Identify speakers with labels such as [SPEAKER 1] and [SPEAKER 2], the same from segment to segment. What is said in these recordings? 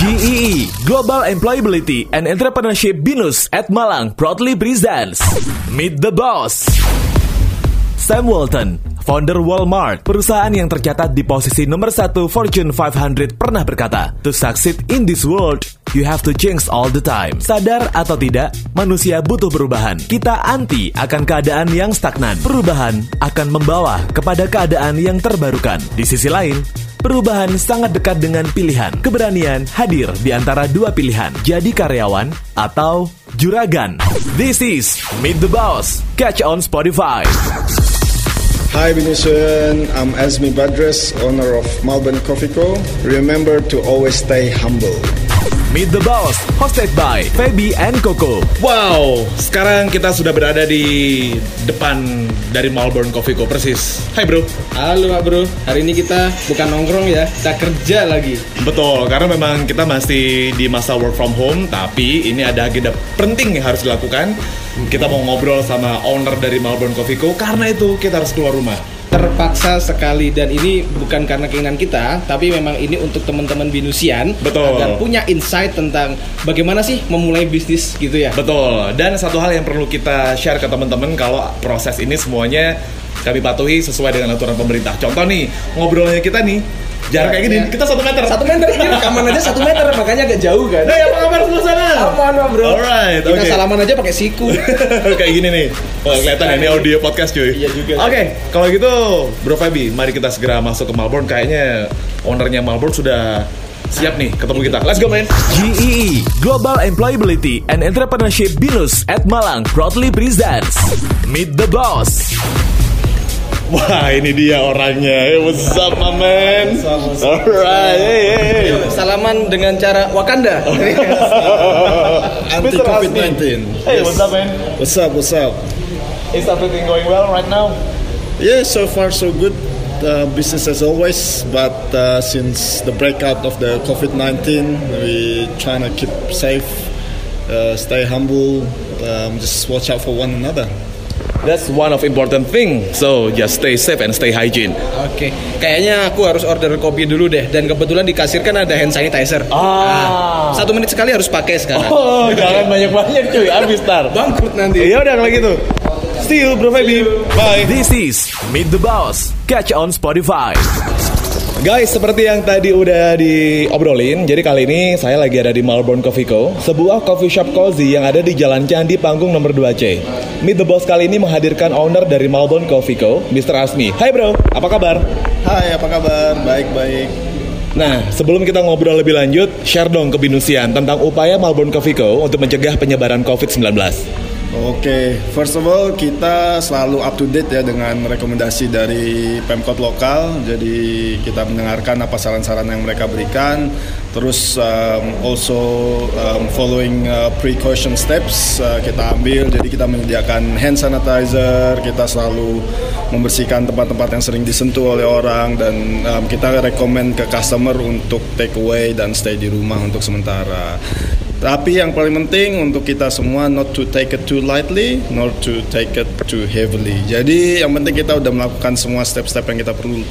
[SPEAKER 1] GEE Global Employability and Entrepreneurship Binus at Malang proudly presents Meet the Boss. Sam Walton, founder Walmart, perusahaan yang tercatat di posisi nomor satu Fortune 500 pernah berkata, To succeed in this world, you have to change all the time. Sadar atau tidak, manusia butuh perubahan. Kita anti akan keadaan yang stagnan. Perubahan akan membawa kepada keadaan yang terbarukan. Di sisi lain, Perubahan sangat dekat dengan pilihan. Keberanian hadir di antara dua pilihan. Jadi karyawan atau juragan. This is Meet the Boss. Catch on Spotify.
[SPEAKER 2] Hi Venetian, I'm Azmi Badres, owner of Melbourne Coffee Co. Remember to always stay humble.
[SPEAKER 1] Meet the Boss, hosted by Feby and Coco.
[SPEAKER 3] Wow, sekarang kita sudah berada di depan dari Melbourne Coffee Co. Persis. Hai bro.
[SPEAKER 4] Halo Pak Bro, hari ini kita bukan nongkrong ya, kita kerja lagi.
[SPEAKER 3] Betul, karena memang kita masih di masa work from home, tapi ini ada agenda penting yang harus dilakukan. Kita mau ngobrol sama owner dari Melbourne Coffee Co. Karena itu kita harus keluar rumah.
[SPEAKER 4] Terpaksa sekali dan ini bukan karena keinginan kita, tapi memang ini untuk teman-teman binusian
[SPEAKER 3] Betul.
[SPEAKER 4] agar punya insight tentang bagaimana sih memulai bisnis gitu ya.
[SPEAKER 3] Betul. Dan satu hal yang perlu kita share ke teman-teman kalau proses ini semuanya kami patuhi sesuai dengan aturan pemerintah. Contoh nih, ngobrolnya kita nih, jarak kayak gini,
[SPEAKER 4] Ya.
[SPEAKER 3] kita satu meter.
[SPEAKER 4] Satu meter ini rekaman aja satu meter, makanya agak jauh kan.
[SPEAKER 3] Hey, apa kabar sebelah sana?
[SPEAKER 4] Aman Bro.
[SPEAKER 3] Alright,
[SPEAKER 4] Kita
[SPEAKER 3] oke.
[SPEAKER 4] salaman aja pakai siku.
[SPEAKER 3] kayak gini nih. Oh, kelihatan ya, ini audio podcast cuy.
[SPEAKER 4] Iya juga.
[SPEAKER 3] Oke, kalau gitu Bro Fabi, mari kita segera masuk ke Melbourne. Kayaknya ownernya Melbourne sudah siap nih ketemu kita. Let's go, man.
[SPEAKER 1] GEE Global Employability and Entrepreneurship Binus at Malang proudly presents Meet the Boss.
[SPEAKER 3] Wah, ini dia orangnya. Hey, what's up, my man? Alright, hey, hey.
[SPEAKER 4] Salaman dengan cara Wakanda.
[SPEAKER 2] Anti
[SPEAKER 3] Mr.
[SPEAKER 2] COVID-19.
[SPEAKER 3] Hey, what's up, man?
[SPEAKER 2] What's up? What's up?
[SPEAKER 3] Is everything going well right now?
[SPEAKER 2] Yeah, so far so good. Uh, business as always, but uh, since the breakout of the COVID-19, we trying to keep safe, uh, stay humble, um, just watch out for one another.
[SPEAKER 3] That's one of important thing. So just stay safe and stay hygiene.
[SPEAKER 4] Oke, kayaknya aku harus order kopi dulu deh. Dan kebetulan di kasir kan ada hand sanitizer.
[SPEAKER 3] Ah.
[SPEAKER 4] Nah, satu menit sekali harus pakai sekarang.
[SPEAKER 3] Oh, jangan banyak-banyak cuy, habis tar.
[SPEAKER 4] Bangkrut nanti.
[SPEAKER 3] Ya udah kalau gitu. See you, Bro Fabi. Bye.
[SPEAKER 1] This is Meet the Boss. Catch on Spotify.
[SPEAKER 3] Guys, seperti yang tadi udah diobrolin, jadi kali ini saya lagi ada di Melbourne Coffee Co, sebuah coffee shop cozy yang ada di Jalan Candi Panggung nomor 2C. Meet the Boss kali ini menghadirkan owner dari Melbourne Coffee Co, Mr. Asmi. Hai bro, apa kabar?
[SPEAKER 2] Hai, apa kabar? Baik-baik.
[SPEAKER 3] Nah, sebelum kita ngobrol lebih lanjut, share dong ke Binusian tentang upaya Melbourne Coffee Co untuk mencegah penyebaran COVID-19.
[SPEAKER 2] Oke, first of all kita selalu up to date ya dengan rekomendasi dari Pemkot lokal. Jadi kita mendengarkan apa saran-saran yang mereka berikan. Terus um, also um, following uh, precaution steps uh, kita ambil. Jadi kita menyediakan hand sanitizer. Kita selalu membersihkan tempat-tempat yang sering disentuh oleh orang dan um, kita rekomend ke customer untuk take away dan stay di rumah untuk sementara. Tapi yang paling penting untuk kita semua not to take it too lightly, not to take it too heavily. Jadi yang penting kita udah melakukan semua step-step yang kita perlu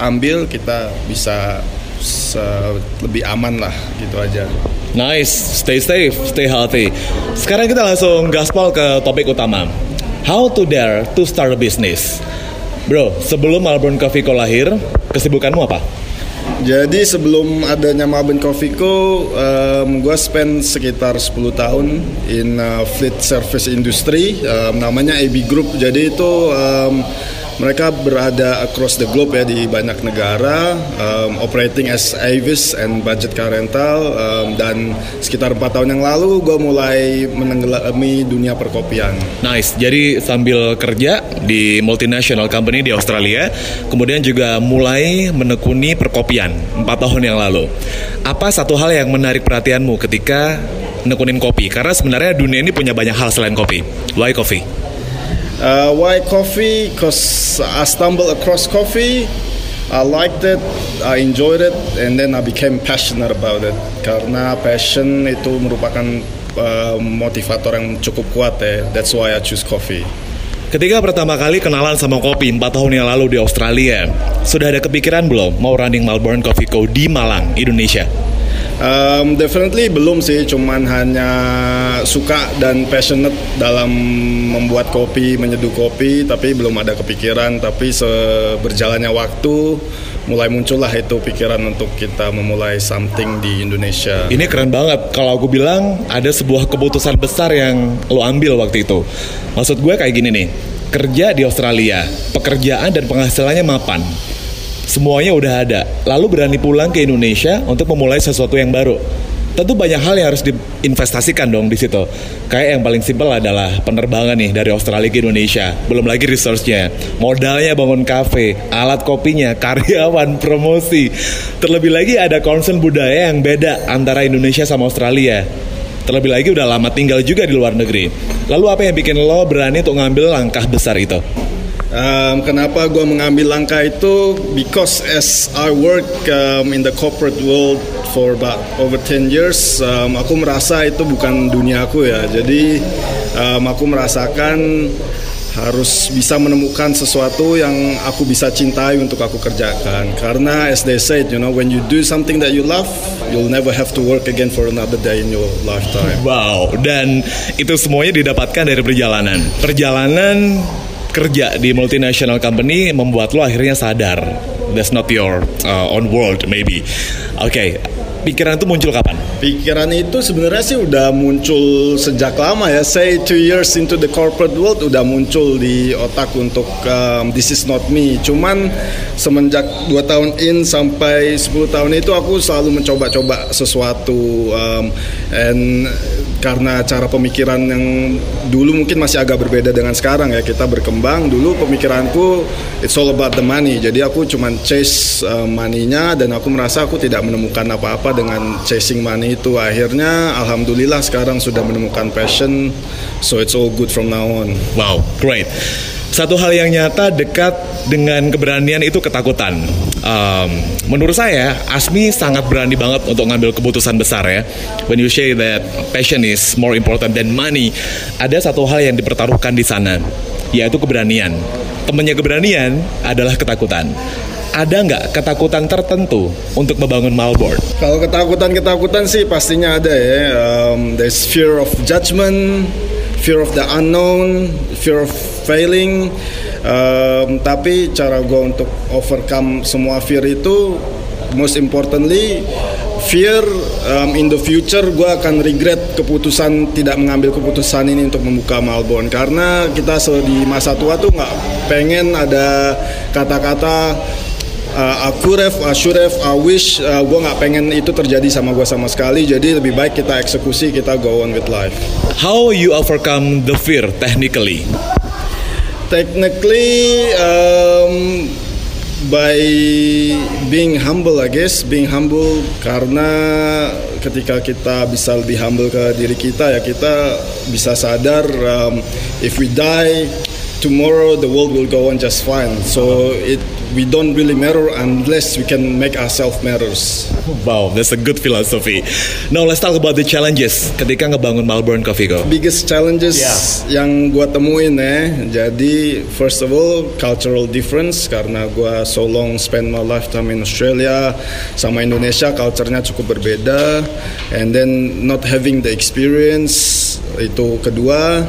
[SPEAKER 2] ambil, kita bisa lebih aman lah gitu aja.
[SPEAKER 3] Nice, stay safe, stay healthy. Sekarang kita langsung gaspol ke topik utama. How to dare to start a business. Bro, sebelum Melbourne Coffee Co lahir, kesibukanmu apa?
[SPEAKER 2] Jadi sebelum adanya Melbourne Coffee Co, um, gue spend sekitar 10 tahun in uh, fleet service industry, um, namanya AB Group. Jadi itu um, mereka berada across the globe ya di banyak negara, um, operating as Avis and budget car rental. um, dan sekitar 4 tahun yang lalu gue mulai menenggelami dunia perkopian.
[SPEAKER 3] Nice, jadi sambil kerja di multinational company di Australia, kemudian juga mulai menekuni perkopian 4 tahun yang lalu. Apa satu hal yang menarik perhatianmu ketika nekunin kopi? Karena sebenarnya dunia ini punya banyak hal selain kopi. Why coffee?
[SPEAKER 2] Uh, why coffee? Because I stumbled across coffee. I liked it, I enjoyed it, and then I became passionate about it. Karena passion itu merupakan uh, motivator yang cukup kuat ya. That's why I choose coffee.
[SPEAKER 3] Ketika pertama kali kenalan sama kopi 4 tahun yang lalu di Australia, sudah ada kepikiran belum mau running Melbourne Coffee Co di Malang, Indonesia?
[SPEAKER 2] Um, definitely belum sih, cuman hanya suka dan passionate dalam membuat kopi, menyeduh kopi, tapi belum ada kepikiran. Tapi seberjalannya waktu, mulai muncullah itu pikiran untuk kita memulai something di Indonesia.
[SPEAKER 3] Ini keren banget. Kalau aku bilang ada sebuah keputusan besar yang lo ambil waktu itu. Maksud gue kayak gini nih, kerja di Australia, pekerjaan dan penghasilannya mapan semuanya udah ada. Lalu berani pulang ke Indonesia untuk memulai sesuatu yang baru. Tentu banyak hal yang harus diinvestasikan dong di situ. Kayak yang paling simpel adalah penerbangan nih dari Australia ke Indonesia. Belum lagi resource-nya, modalnya bangun kafe, alat kopinya, karyawan, promosi. Terlebih lagi ada concern budaya yang beda antara Indonesia sama Australia. Terlebih lagi udah lama tinggal juga di luar negeri. Lalu apa yang bikin lo berani untuk ngambil langkah besar itu?
[SPEAKER 2] Um, kenapa gue mengambil langkah itu? Because as I work um, in the corporate world for about over 10 years, um, aku merasa itu bukan duniaku ya. Jadi um, aku merasakan harus bisa menemukan sesuatu yang aku bisa cintai untuk aku kerjakan. Karena as they said, you know, when you do something that you love, you'll never have to work again for another day in your lifetime.
[SPEAKER 3] Wow, dan itu semuanya didapatkan dari perjalanan. Perjalanan kerja di multinational company membuat lo akhirnya sadar that's not your uh, own world maybe. Oke, okay. pikiran itu muncul kapan?
[SPEAKER 2] Pikiran itu sebenarnya sih udah muncul sejak lama ya. Say two years into the corporate world udah muncul di otak untuk um, this is not me. Cuman semenjak dua tahun in sampai 10 tahun itu aku selalu mencoba-coba sesuatu um, and karena cara pemikiran yang dulu mungkin masih agak berbeda dengan sekarang ya. Kita berkembang dulu pemikiranku it's all about the money. Jadi aku cuma chase uh, money-nya dan aku merasa aku tidak menemukan apa-apa dengan chasing money itu. Akhirnya alhamdulillah sekarang sudah menemukan passion so it's all good from now on.
[SPEAKER 3] Wow great. Satu hal yang nyata dekat dengan keberanian itu ketakutan. Um, menurut saya, Asmi sangat berani banget untuk ngambil keputusan besar ya. When you say that passion is more important than money, ada satu hal yang dipertaruhkan di sana, yaitu keberanian. Temennya keberanian adalah ketakutan ada nggak ketakutan tertentu untuk membangun Malboard?
[SPEAKER 2] Kalau ketakutan-ketakutan sih pastinya ada ya. Um, there's fear of judgment, fear of the unknown, fear of failing um, tapi cara gue untuk overcome semua fear itu most importantly fear um, in the future gue akan regret keputusan tidak mengambil keputusan ini untuk membuka Malbon karena kita di masa tua tuh nggak pengen ada kata-kata uh, aku ref, ref, I wish uh, gue nggak pengen itu terjadi sama gue sama sekali. Jadi lebih baik kita eksekusi, kita go on with life.
[SPEAKER 3] How you overcome the fear technically?
[SPEAKER 2] technically um, by being humble I guess being humble karena ketika kita bisa lebih humble ke diri kita ya kita bisa sadar um, if we die tomorrow the world will go on just fine so it we don't really matter unless we can make ourselves matters.
[SPEAKER 3] Wow, that's a good philosophy. Now let's talk about the challenges ketika ngebangun Melbourne Coffee Co.
[SPEAKER 2] Biggest challenges yeah. yang gue temuin ya. Jadi first of all cultural difference karena gue so long spend my lifetime in Australia sama Indonesia culture-nya cukup berbeda and then not having the experience itu kedua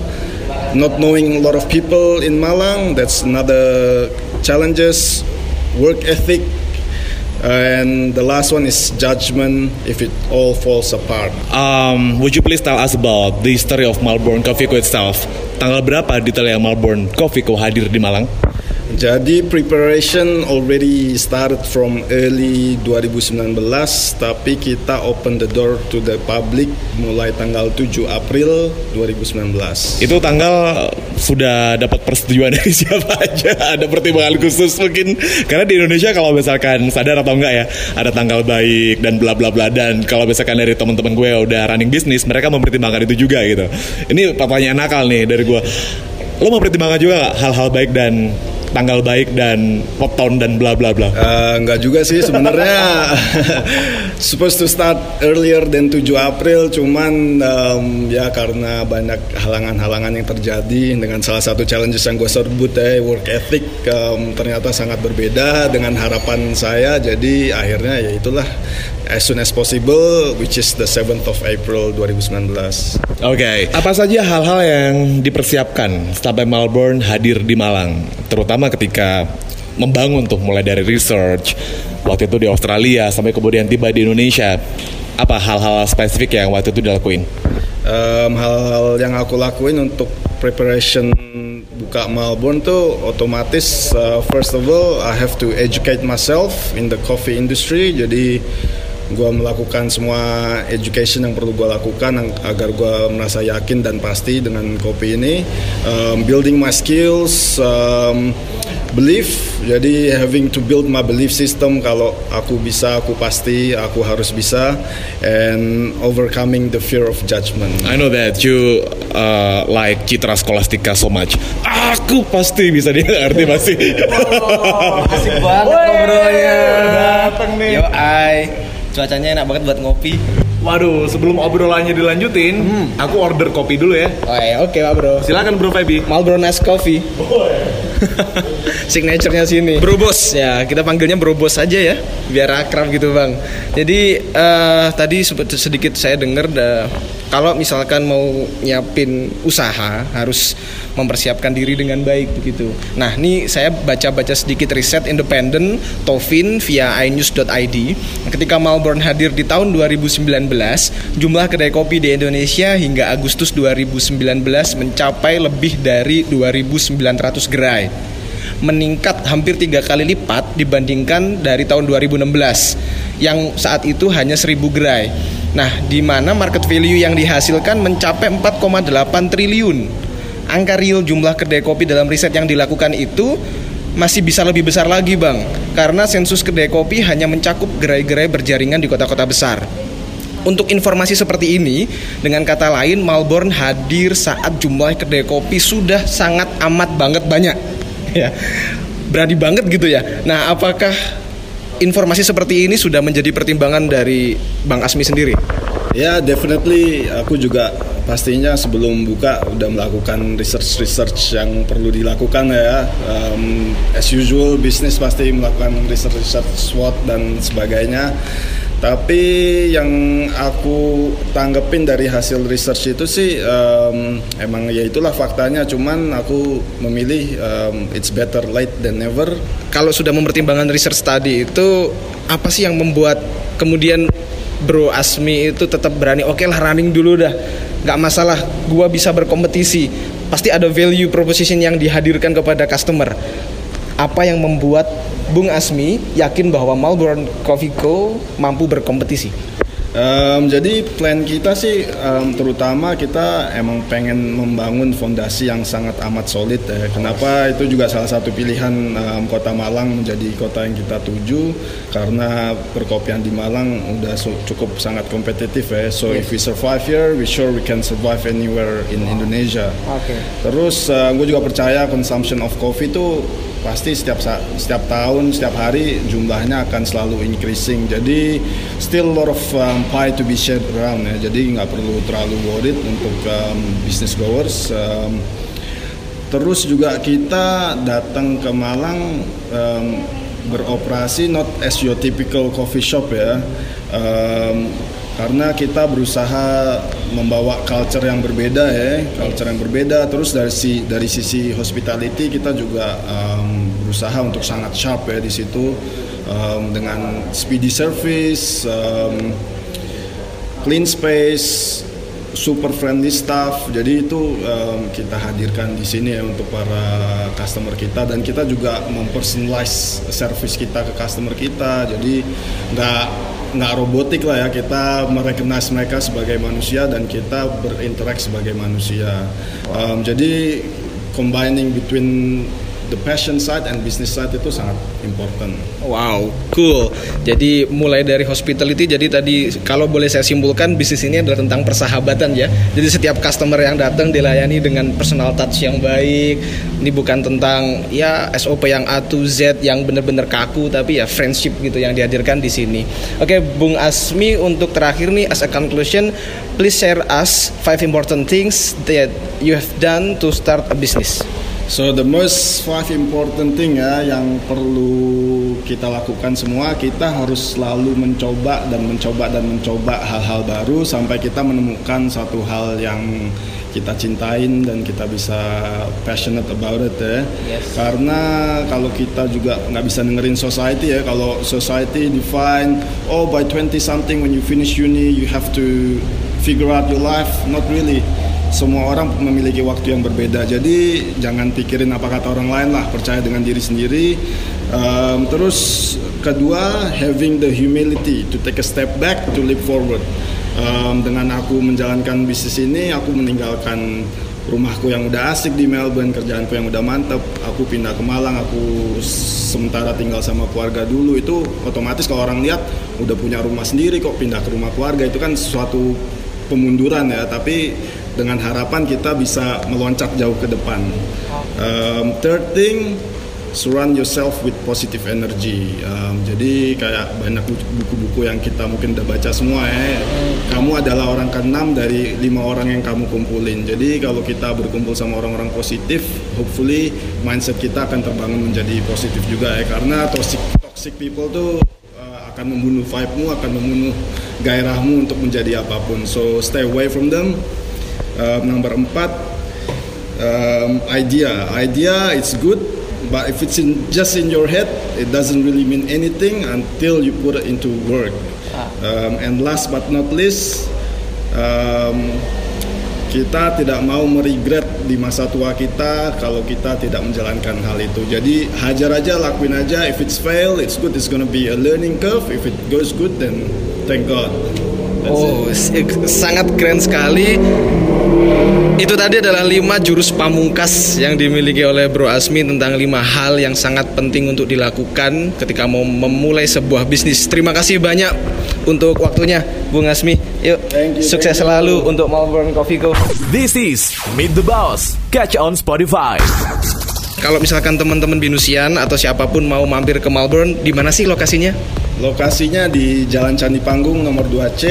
[SPEAKER 2] not knowing a lot of people in Malang that's another challenges work ethic, and the last one is judgment if it all falls apart.
[SPEAKER 3] Um, would you please tell us about the history of Melbourne Coffee Co itself? Tanggal berapa detail yang Melbourne Coffee Co hadir di Malang?
[SPEAKER 2] Jadi preparation already started from early 2019 tapi kita open the door to the public mulai tanggal 7 April 2019.
[SPEAKER 3] Itu tanggal sudah dapat persetujuan dari siapa aja? Ada pertimbangan khusus mungkin karena di Indonesia kalau misalkan sadar atau enggak ya ada tanggal baik dan bla bla bla dan kalau misalkan dari teman-teman gue udah running bisnis mereka mempertimbangkan itu juga gitu. Ini pertanyaan nakal nih dari gue. Lo mempertimbangkan juga hal-hal baik dan tanggal baik dan poton dan bla bla bla?
[SPEAKER 2] Uh, enggak juga sih sebenarnya supposed to start earlier than 7 April cuman um, ya karena banyak halangan-halangan yang terjadi dengan salah satu challenges yang gue sebut ya work ethic um, ternyata sangat berbeda dengan harapan saya jadi akhirnya ya itulah as soon as possible, which is the 7th of April 2019.
[SPEAKER 3] Oke, apa saja hal-hal yang dipersiapkan sampai Melbourne hadir di Malang, terutama ketika membangun tuh mulai dari research waktu itu di Australia sampai kemudian tiba di Indonesia. Apa hal-hal spesifik yang waktu itu dilakuin?
[SPEAKER 2] Um, hal-hal yang aku lakuin untuk preparation buka Melbourne tuh otomatis uh, first of all I have to educate myself in the coffee industry jadi gue melakukan semua education yang perlu gue lakukan agar gue merasa yakin dan pasti dengan kopi ini. Um, building my skills um, belief. Jadi having to build my belief system kalau aku bisa aku pasti aku harus bisa. And overcoming the fear of judgment.
[SPEAKER 3] I know that you uh, like Citra Scholastica so much. Aku pasti bisa dia arti pasti.
[SPEAKER 4] Oh, asik banget ngobrolnya. dateng nih. Yo ai cuacanya enak banget buat ngopi
[SPEAKER 3] Waduh, sebelum obrolannya dilanjutin, hmm. aku order kopi dulu ya.
[SPEAKER 4] Oh ya, oke okay, pak bro.
[SPEAKER 3] Silakan bro Febi.
[SPEAKER 4] Marlboro Ice Coffee. Oh, ya. Signaturenya sini. Bro Bos ya, kita panggilnya Bro Bos aja ya, biar akrab gitu bang. Jadi uh, tadi sedikit saya dengar kalau misalkan mau nyiapin usaha harus mempersiapkan diri dengan baik begitu. Nah, ini saya baca-baca sedikit riset independen Tovin via inews.id. Ketika Melbourne hadir di tahun 2019, jumlah kedai kopi di Indonesia hingga Agustus 2019 mencapai lebih dari 2.900 gerai meningkat hampir tiga kali lipat dibandingkan dari tahun 2016 yang saat itu hanya 1000 gerai. Nah, di mana market value yang dihasilkan mencapai 4,8 triliun. Angka real jumlah kedai kopi dalam riset yang dilakukan itu masih bisa lebih besar lagi, Bang. Karena sensus kedai kopi hanya mencakup gerai-gerai berjaringan di kota-kota besar. Untuk informasi seperti ini, dengan kata lain, Melbourne hadir saat jumlah kedai kopi sudah sangat amat banget banyak. Ya, berani banget gitu ya. Nah, apakah informasi seperti ini sudah menjadi pertimbangan dari Bang Asmi sendiri?
[SPEAKER 2] Ya, definitely aku juga pastinya sebelum buka udah melakukan research-research yang perlu dilakukan ya. Um, as usual, bisnis pasti melakukan research-research SWOT dan sebagainya. Tapi yang aku tanggepin dari hasil research itu sih um, emang ya itulah faktanya. Cuman aku memilih um, it's better late than never.
[SPEAKER 4] Kalau sudah mempertimbangkan research tadi itu apa sih yang membuat kemudian Bro Asmi itu tetap berani. Oke okay lah running dulu dah. Nggak masalah gua bisa berkompetisi. Pasti ada value proposition yang dihadirkan kepada customer. Apa yang membuat Bung Asmi yakin bahwa Melbourne Coffee Co mampu berkompetisi?
[SPEAKER 2] Um, jadi plan kita sih um, terutama kita emang pengen membangun fondasi yang sangat amat solid ya. Kenapa itu juga salah satu pilihan um, Kota Malang menjadi kota yang kita tuju karena perkopian di Malang udah cukup sangat kompetitif ya. So yes. if we survive here, we sure we can survive anywhere in Indonesia. Oke. Okay. Terus uh, gue juga percaya consumption of coffee itu pasti setiap setiap tahun setiap hari jumlahnya akan selalu increasing. Jadi still lot of um, pie to be shared around ya. Jadi nggak perlu terlalu worried untuk um, business goers um, terus juga kita datang ke Malang um, beroperasi not as your typical coffee shop ya. Um, karena kita berusaha membawa culture yang berbeda ya, culture yang berbeda. Terus dari si dari sisi hospitality kita juga um, berusaha untuk sangat sharp ya di situ um, dengan speedy service, um, clean space, super friendly staff. Jadi itu um, kita hadirkan di sini ya untuk para customer kita dan kita juga mempersonalize service kita ke customer kita. Jadi nggak nggak robotik lah ya kita merecognize mereka sebagai manusia dan kita berinteraksi sebagai manusia. Um, jadi combining between the passion side and business side itu sangat important.
[SPEAKER 4] Wow, cool. Jadi mulai dari hospitality, jadi tadi kalau boleh saya simpulkan bisnis ini adalah tentang persahabatan ya. Jadi setiap customer yang datang dilayani dengan personal touch yang baik. Ini bukan tentang ya SOP yang A to Z yang benar-benar kaku, tapi ya friendship gitu yang dihadirkan di sini. Oke, Bung Asmi untuk terakhir nih as a conclusion, please share us five important things that you have done to start a business.
[SPEAKER 2] So the most five important thing ya yang perlu kita lakukan semua kita harus selalu mencoba dan mencoba dan mencoba hal-hal baru sampai kita menemukan satu hal yang kita cintain dan kita bisa passionate about it ya. Yes. Karena kalau kita juga nggak bisa dengerin society ya, kalau society define oh by 20 something when you finish uni you have to figure out your life, not really semua orang memiliki waktu yang berbeda. Jadi jangan pikirin apa kata orang lain lah, percaya dengan diri sendiri. Um, terus kedua, having the humility to take a step back to leap forward. Um, dengan aku menjalankan bisnis ini, aku meninggalkan rumahku yang udah asik di Melbourne, kerjaanku yang udah mantep, aku pindah ke Malang, aku sementara tinggal sama keluarga dulu itu otomatis kalau orang lihat udah punya rumah sendiri kok pindah ke rumah keluarga itu kan suatu pemunduran ya, tapi dengan harapan kita bisa meloncat jauh ke depan. Um, third thing, surround yourself with positive energy. Um, jadi kayak banyak buku-buku yang kita mungkin udah baca semua ya. Kamu adalah orang keenam dari lima orang yang kamu kumpulin. Jadi kalau kita berkumpul sama orang-orang positif, hopefully mindset kita akan terbangun menjadi positif juga ya. Karena toxic toxic people tuh uh, akan membunuh vibe-mu, akan membunuh gairahmu untuk menjadi apa pun. So stay away from them um, nomor empat um, idea idea it's good but if it's in just in your head it doesn't really mean anything until you put it into work ah. um, and last but not least um, kita tidak mau meregret di masa tua kita kalau kita tidak menjalankan hal itu. Jadi hajar aja, lakuin aja. If it's fail, it's good. It's gonna be a learning curve. If it goes good, then thank God.
[SPEAKER 4] Oh, sangat keren sekali. Itu tadi adalah lima jurus pamungkas yang dimiliki oleh Bro Asmi tentang lima hal yang sangat penting untuk dilakukan ketika mau memulai sebuah bisnis. Terima kasih banyak untuk waktunya, Bung Asmi. Yuk, you, sukses selalu untuk Melbourne Coffee Co.
[SPEAKER 1] This is Meet the Boss. Catch on Spotify.
[SPEAKER 4] Kalau misalkan teman-teman Binusian atau siapa pun mau mampir ke Melbourne, di mana sih lokasinya?
[SPEAKER 2] Lokasinya di Jalan Candi Panggung nomor 2C,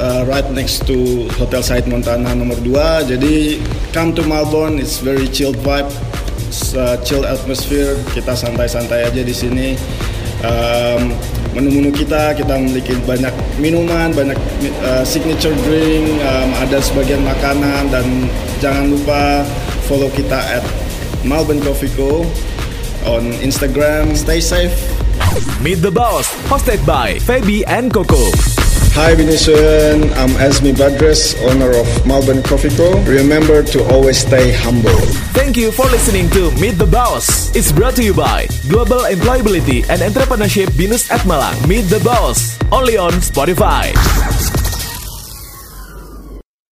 [SPEAKER 2] uh, right next to Hotel Said Montana nomor 2. Jadi come to Melbourne, it's very chill vibe, uh, chill atmosphere. Kita santai-santai aja di sini. Um, menu-menu kita kita memiliki banyak minuman, banyak uh, signature drink, um, ada sebagian makanan dan jangan lupa follow kita at Melbourne Coffee Co on Instagram. Stay safe.
[SPEAKER 1] Meet the Boss, hosted by Fabi and Coco.
[SPEAKER 2] Hi Venetian, I'm Esmi Badres, owner of Melbourne Coffee Co. Remember to always stay humble.
[SPEAKER 1] Thank you for listening to Meet the Boss. It's brought to you by Global Employability and Entrepreneurship Binus at Malang. Meet the Boss, only on Spotify.